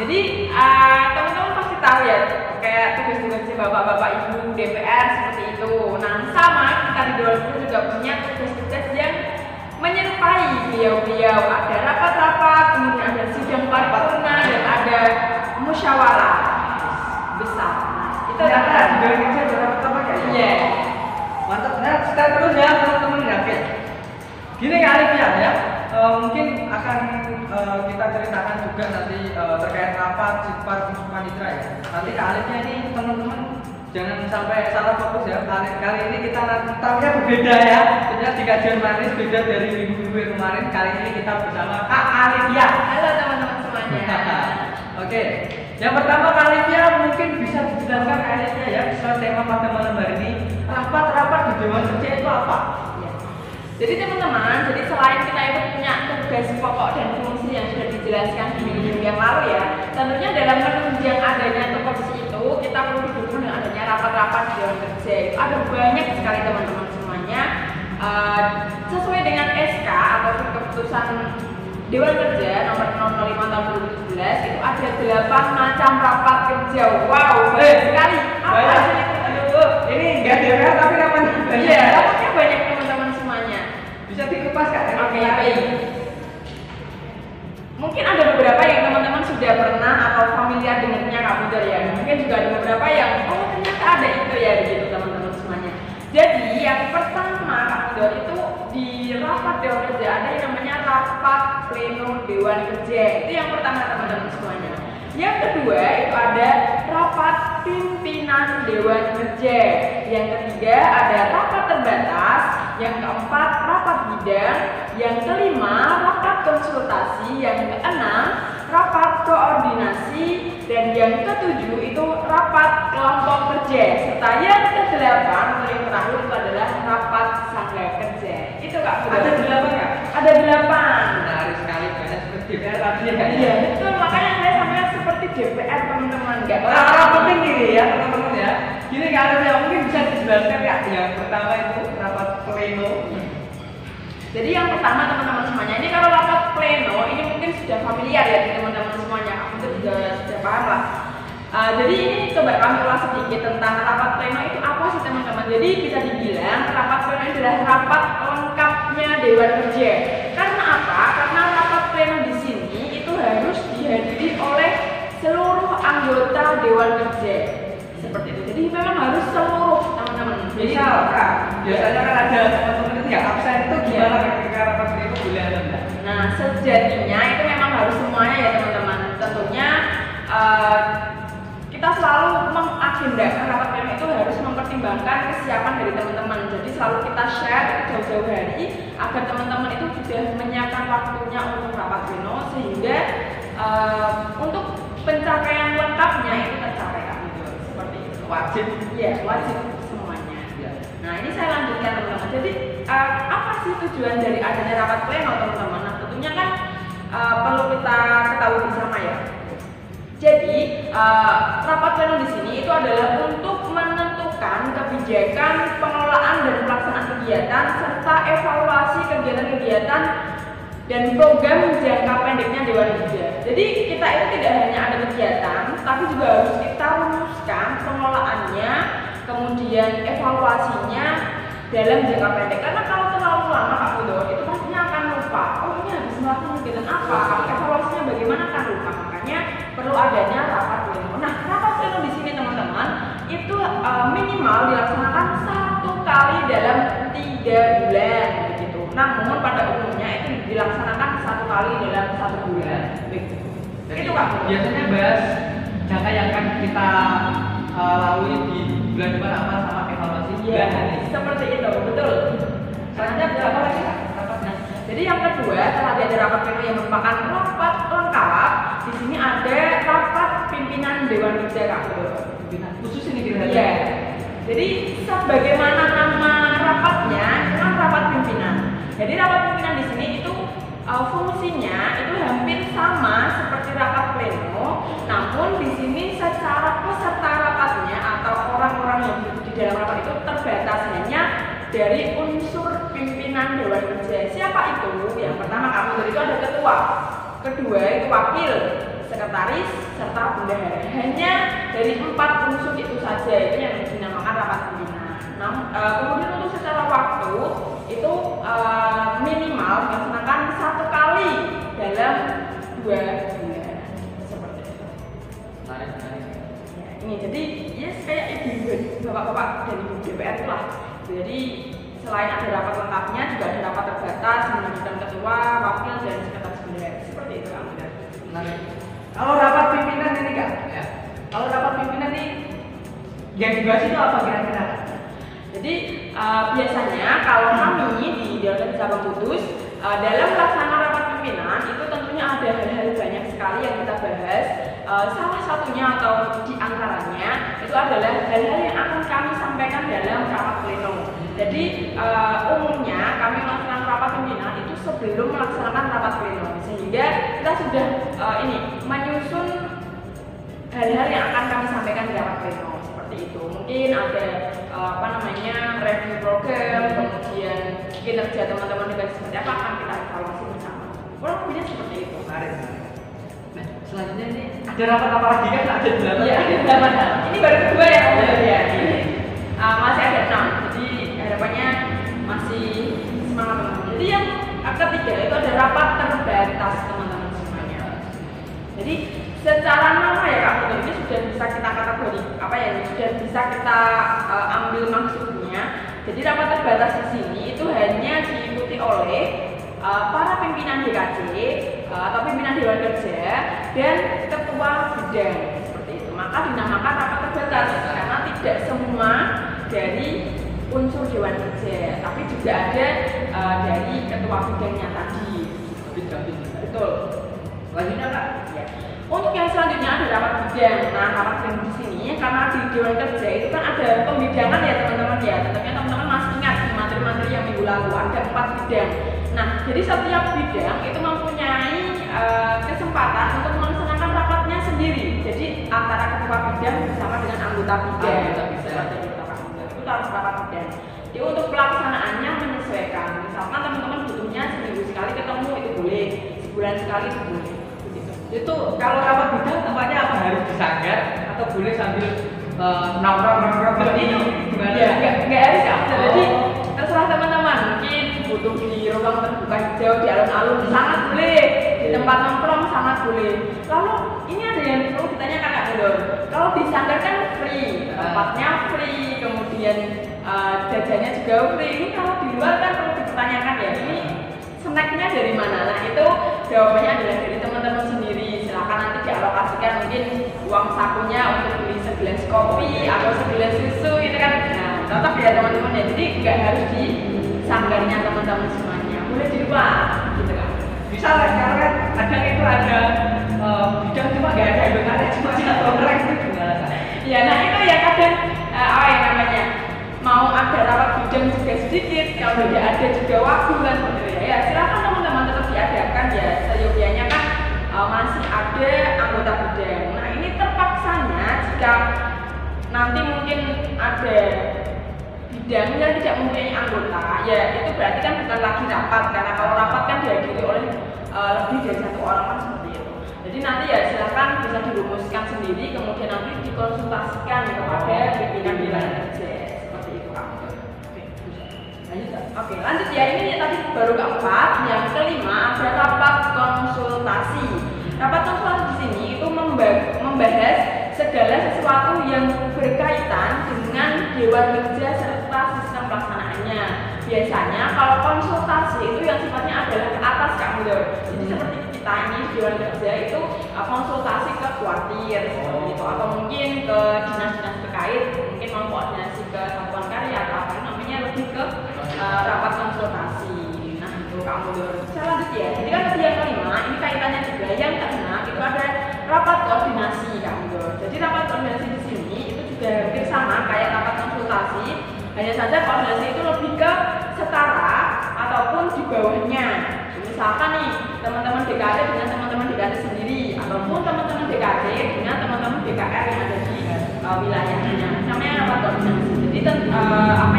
jadi uh, teman-teman pasti tahu ya kayak tugas-tugasnya bapak-bapak ibu DPR seperti itu. Nah sama kita di Dewan juga punya tugas-tugas yang menyerupai beliau-beliau. Ada rapat-rapat kemudian ada sidang paripurna dan ada musyawarah besar. Nah, itu Ternyata juga kerja berapa kayak iya. Mantap, nah kita terus ya teman-teman ya. Gini kali ya, ya. Eh, mungkin akan eh, kita ceritakan juga nanti eh, terkait rapat sifat panitra ya. Nanti kalinya ini teman-teman jangan sampai salah fokus ya. Kali, kali ini kita tahunya berbeda ya. Ternyata di kajian manis beda dari minggu-minggu yang kemarin. Kali ini kita bersama Kak Alifia. halo teman-teman semuanya Oke, yang pertama Alifia mungkin bisa dijelaskan Alifia ya sesuai tema pada malam hari ini. Rapat-rapat di Dewan Kerja itu apa? Jadi teman-teman, jadi selain kita itu punya tugas pokok dan fungsi yang sudah dijelaskan di minggu yang lalu ya, tentunya dalam menunjang adanya tupoksi itu kita perlu didukung dengan adanya rapat-rapat di Dewan Kerja. Itu ada banyak sekali teman-teman semuanya. Eh, sesuai dengan SK atau keputusan Dewan Kerja nomor 005 tahun 2017 itu ada 8 macam rapat kerja. Wow, banyak sekali. Apa banyak. Ini enggak DPR tapi namanya banyak. Iya, rapatnya banyak teman-teman semuanya. Bisa dikupas Baik. Mungkin ada beberapa yang teman-teman sudah pernah atau familiar dengannya Budar ya. Mungkin juga ada beberapa yang oh ternyata ada itu ya begitu teman-teman semuanya. Jadi yang pertama Budar itu di rapat Dewan Kerja ada yang namanya rapat pleno Dewan Kerja. Itu yang pertama teman-teman semuanya. Yang kedua itu ada rapat pimpinan Dewan Kerja. Yang ketiga ada rapat terbatas. Yang keempat rapat bidang. Yang kelima rapat konsultasi. Yang keenam rapat koordinasi. Dan yang ketujuh itu rapat kelompok kerja. Serta yang kedelapan yang terakhir itu adalah rapat sangga kerja. Itu kak. Ada delapan Kak? Ada delapan. Menarik sekali banyak seperti DPR tadi ya? Iya betul makanya saya sampai seperti DPR teman-teman nggak Orang-orang penting ini ya teman-teman ya. Gini kalau yang mungkin bisa dijelaskan Kak. Yang pertama itu. Jadi yang pertama teman-teman semuanya ini kalau rapat pleno ini mungkin sudah familiar ya di teman-teman semuanya. Aku tuh juga sudah paham lah. Uh, jadi ini coba kami ulas sedikit tentang rapat pleno itu apa sih teman-teman. Jadi bisa dibilang rapat pleno adalah rapat lengkapnya Dewan Kerja. Karena apa? Karena rapat pleno di sini itu harus dihadiri oleh seluruh anggota Dewan Kerja. Seperti itu. Jadi memang harus seluruh teman-teman. Misal Kak, biasanya kan ada teman-teman itu ya absen itu gimana ketika rapat pleno boleh ada enggak? Nah, sejatinya itu memang harus semuanya ya teman-teman. Tentunya eh, kita selalu mengagendakan rapat pleno itu harus mempertimbangkan kesiapan dari teman-teman. Jadi selalu kita share jauh-jauh hari agar teman-teman itu sudah menyiapkan waktunya untuk rapat pleno sehingga eh, untuk pencapaian lengkapnya itu tercapai Kak Widodo. Seperti itu. Wajib. Iya, wajib semuanya. Ya. Nah ini saya lanjutkan teman-teman. Jadi eh, apa sih tujuan dari adanya rapat pleno teman-teman? Tentunya kan eh, perlu kita ketahui bersama ya. Jadi eh, rapat pleno di sini itu adalah untuk menentukan kebijakan pengelolaan dan pelaksanaan kegiatan serta evaluasi kegiatan-kegiatan dan program jangka pendeknya Dewan Kerja. Jadi kita itu tidak hanya ada kegiatan, tapi juga harus kita rumuskan pengelolaannya, kemudian evaluasinya dalam jangka pendek. Karena kalau terlalu lama Kak Budo, Habis melakukan kegiatan apa? Kalau evaluasinya bagaimana akan lupa. Makanya perlu adanya rapat pleno. Nah rapat pleno di sini teman-teman itu eh, minimal dilaksanakan satu kali dalam tiga bulan begitu. Namun pada umumnya itu dilaksanakan satu kali dalam satu bulan. Begitu. Jadi, Itu Kak. Biasanya bahas jangka yang akan kita uh, lalui di bulan depan apa sama evaluasi Iya, bulan ini. seperti itu, betul. Selanjutnya ada apa lagi Kak? Rapatnya. Jadi yang kedua, setelah ada rapat pleno yang merupakan rapat lengkap, di sini ada rapat pimpinan Dewan Kerja Kak. Pimpinan khusus ini kira-kira. Iya. Jadi sebagaimana nama rapatnya, itu kan rapat pimpinan. Jadi rapat pimpinan di sini itu uh, fungsinya itu hampir sama seperti rapat pleno, namun di sini secara peserta rapatnya atau orang-orang yang di dalam rapat itu terbatas hanya dari unsur pimpinan Dewan Kerja. Siapa itu? Yang pertama kamu dari itu ada ketua. kedua itu wakil, sekretaris, serta bendahara. Hanya dari empat unsur itu saja itu yang dinamakan rapat pimpinan. Nah, uh, kemudian untuk secara waktu itu uh, minimal dilaksanakan satu kali dalam dua bulan seperti itu. Menarik, menarik. Ya, ini jadi ya kayak ibu bapak-bapak dari DPR itu lah. Jadi selain ada rapat lengkapnya juga ada rapat terbatas menunjukkan ketua, wakil dan sekretaris bendahara seperti itu kan. Menarik. Kalau rapat pimpinan ini kak, ya. Kalau rapat pimpinan ini yang dibahas itu apa kira-kira? Jadi uh, biasanya kalau kami di Dewan Cabang Kudus uh, dalam pelaksanaan rapat pimpinan itu tentunya ada hal-hal banyak sekali yang kita bahas. Uh, salah satunya atau di antaranya itu adalah hal-hal yang akan kami dalam rapat pleno. Jadi uh, umumnya kami melaksanakan rapat pimpinan itu sebelum melaksanakan rapat pleno, sehingga kita sudah uh, ini menyusun hal-hal yang akan kami sampaikan di rapat pleno seperti itu. Mungkin ada uh, apa namanya review program, kemudian kinerja teman-teman dengan seperti apa akan kita evaluasi bersama. Kurang lebihnya seperti itu. Menarik. Nah, selanjutnya ini ada rapat apa lagi kan? Ada delapan. Iya, delapan. Ini baru kedua ya, secara nama ya Kak Putri ini sudah bisa kita kategori apa ya sudah bisa kita uh, ambil maksudnya. Jadi rapat terbatas di sini itu hanya diikuti oleh uh, para pimpinan DKC uh, atau pimpinan Dewan Kerja dan ketua bidang seperti itu. Maka dinamakan rapat terbatas karena tidak semua dari unsur Dewan Kerja, tapi juga ada uh, dari ketua bidangnya tadi. Betul. Lanjutnya kak. Ya. Untuk yang selanjutnya ada rapat bidang. Nah, rapat bidang di sini karena di Dewan Kerja itu kan ada pembidangan ya teman-teman ya. Tentunya teman-teman masih ingat di materi-materi yang minggu lalu ada empat bidang. Nah, jadi setiap bidang itu mempunyai uh, kesempatan untuk melaksanakan rapatnya sendiri. Jadi antara ketua bidang bersama dengan anggota bidang. Anggota bidang. Itu harus rapat bidang. Jadi untuk pelaksanaannya menyesuaikan. Misalkan teman-teman butuhnya seminggu sekali ketemu itu boleh, sebulan sekali itu boleh. Itu kalau rapat bidang tempatnya apa harus disanggar atau boleh sambil uh, nongkrong-nongkrong seperti itu gimana? Iya, nggak nggak harus ya. Oh. Jadi terserah teman-teman. Mungkin butuh di ruang terbuka hijau di alun-alun sangat boleh. Di tempat nongkrong sangat boleh. Lalu ini ada yang perlu ditanyakan Kak Dodon. Kalau disanggar kan free, tempatnya free, kemudian uh, jajannya juga free. Ini kalau di luar kan perlu dipertanyakan ya. Ini snacknya dari mana? Nah itu jawabannya adalah dari teman-teman sendiri. Silakan nanti dialokasikan mungkin uang sakunya untuk beli segelas kopi atau segelas susu gitu kan. Nah cocok ya teman-teman ya. Jadi nggak harus di sanggarnya teman-teman semuanya. Boleh di luar gitu kan. Bisa lah karena kan kadang itu ada uh, bidang cuma nggak ada anggotanya cuma satu orang itu gimana? Ya nah itu ya kadang eh, apa ya mau ada rapat bidang juga sedikit kalau tidak ada juga waktu seperti itu ya. silakan teman-teman tetap diadakan ya seyogianya kan eh, masih ada anggota bidang. Nah ini terpaksanya jika nanti mungkin ada bidang yang tidak mempunyai anggota ya itu berarti kan bukan lagi rapat karena kalau rapat kan dihadiri oleh eh, lebih dari satu orang kan seperti itu. Jadi nanti ya silakan bisa dirumuskan sendiri kemudian nanti dikonsultasikan kepada pimpinan kerja Oke lanjut ya. Ini tadi baru keempat yang kelima ada rapat konsultasi. Rapat konsultasi di sini itu memba- membahas segala sesuatu yang berkaitan dengan dewan kerja serta sistem pelaksanaannya. Biasanya kalau konsultasi itu yang sifatnya adalah ke atas Kak jadi seperti kita ini dewan kerja itu uh, konsultasi ke kuartir seperti itu. Atau mungkin ke dinas-dinas terkait mungkin mau koordinasi ke satuan uh, rapat konsultasi. Nah itu Kak Mudor saya lanjut ya. Jadi kan tadi yang kelima. Ini kaitannya juga. Yang keenam itu ada rapat koordinasi Kak Mudor jadi rapat koordinasi di sini itu juga hampir sama kayak rapat konsultasi. Hanya saja koordinasi itu lebih ke setara ataupun di bawahnya. Misalkan nih teman-teman DKD dengan teman-teman DKD sendiri ataupun teman-teman DKD dengan teman-teman DKR yang ada di uh, wilayahnya. Namanya rapat koordinasi. Jadi ten- uh, apa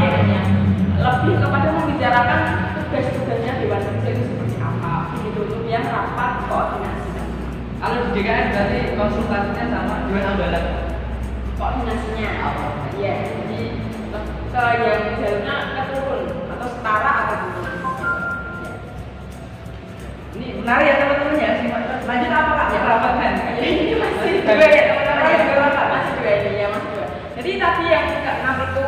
DKM berarti konsultasinya sama Dewan Ambalan. Koordinasinya. Iya, jadi ke yang jalurnya keturun atau setara atau turun. Ini menarik ya teman-teman ya. Lanjut apa kak? Yang rapat kan? Ya, ini masih dua ya teman-teman ya dua rapat masih dua ini ya masih dua. Jadi tadi yang keenam itu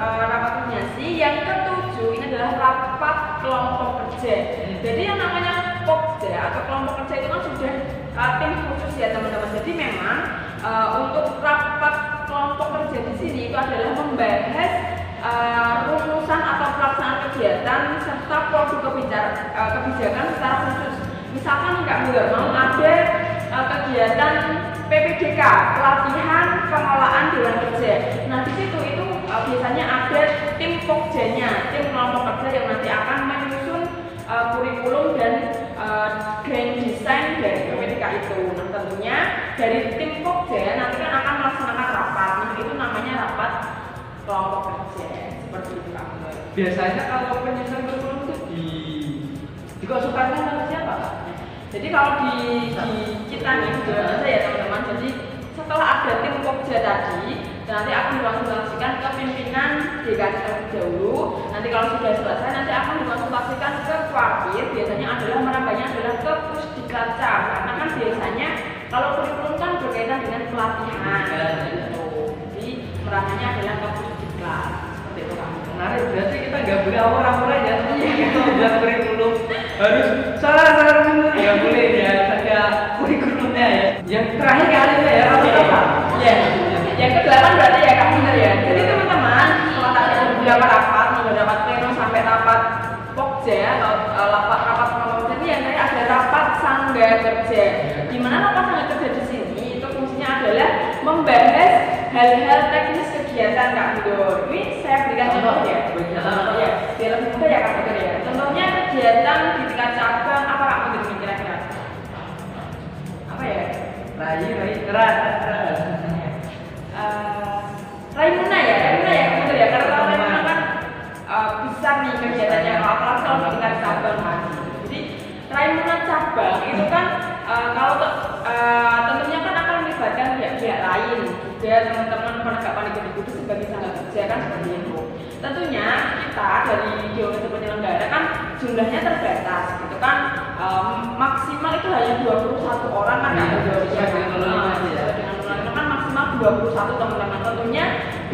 uh, rapat koordinasi, yang ketujuh ini adalah rapat kelompok kerja. Jadi yang namanya pokja atau kelompok kerja itu kan sudah tim khusus ya teman-teman. Jadi memang uh, untuk rapat kelompok kerja di sini itu adalah membahas uh, rumusan atau pelaksanaan kegiatan serta produk kebijakan, uh, kebijakan secara khusus. Misalkan nggak nggak mau ada uh, kegiatan PPDK, pelatihan pengolahan dewan kerja. Nah di situ itu uh, biasanya ada Biasanya kalau penyusunan kurikulum itu di dikonsultasikan sama siapa? Kak? Jadi kalau di, di kita nih di ya teman-teman, jadi setelah ada tim pokja tadi, nanti akan dikonsultasikan ke pimpinan terlebih dahulu. Nanti kalau sudah selesai, nanti akan dikonsultasikan ke Kuartir. Biasanya adalah merambahnya adalah ke Pusdiklatca, karena kan biasanya kalau kurikulum kan berkaitan dengan pelatihan. Gitu. Jadi merambahnya adalah ke Pusdiklat. Menarik, berarti kita nggak boleh awal-awal aja Kita buat kurikulum Harus salah-salah dulu Nggak boleh ya, ada kurikulumnya ya Yang terakhir kali itu ya, rapat apa? Iya. Yang kedelapan berarti ya kamu benar ya. Jadi teman-teman, kalau ada beberapa rapat, mulai rapat pleno sampai rapat pokja atau uh, rapat rapat pengomong ini yang tadi ada rapat sangga kerja. Di mana rapat sangga kerja di sini itu fungsinya adalah membahas hal-hal teknis kegiatan Kak Mundur. Ini saya berikan contoh ya. Ya, biar lebih mudah ya Kak Mundur ya. Contohnya kegiatan di tingkat cabang apa Kak Mundur ini kira-kira? Apa ya? Rai, rai, keras, keras uh, Raimuna ya, Raimuna ya betul ya karena kalau Raimuna kan uh, besar nih kegiatannya kalau apalagi kalau di tingkat cabang jadi Raimuna cabang itu kan uh, kalau uh, tentunya kan akan melibatkan pihak-pihak lain juga teman-teman itu sebagai tenaga kerja kan seperti itu. Tentunya kita dari geologi penyelenggara kan jumlahnya terbatas gitu kan. Um, maksimal itu hanya 21 orang kan ya, geologi sesuai dengan kan maksimal 21 teman-teman. Tentunya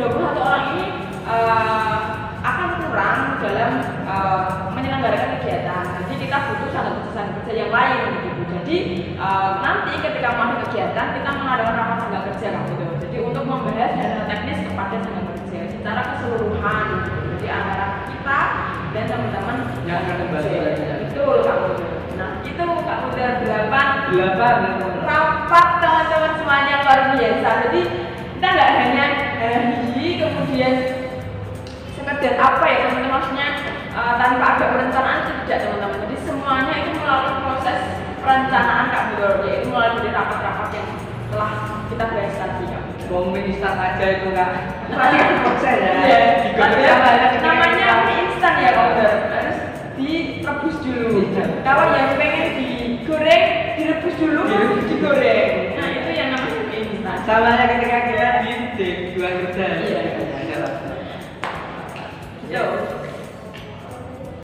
21 orang ini uh, akan kurang dalam uh, menyelenggarakan kegiatan. Jadi kita butuh keputusan kerja yang lain gitu. Jadi uh, nanti ketika mau ada kegiatan kita mengadakan rapat sangga kerja kan gitu jadi untuk membahas hal-hal teknis kepada sangga kerja secara keseluruhan gitu. jadi antara kita dan lagi ya. betul. kak nah itu kak Muda delapan. Delapan rapat teman-teman semuanya luar biasa. Jadi kita nggak hanya hari kemudian sekedar apa ya teman-teman maksudnya uh, tanpa ada perencanaan itu tidak teman-teman. Jadi semuanya itu melalui proses perencanaan kak Bro yaitu mulai dari rapat-rapat yang telah kita bahas tadi kak Bom mie instan aja itu kak. Rakyat konsen ya Iya. Ya namanya mie instan ya harus direbus dulu. Kalau yang pengen digoreng direbus dulu Direbus. digoreng. Nah itu yang namanya instan Salahnya ketika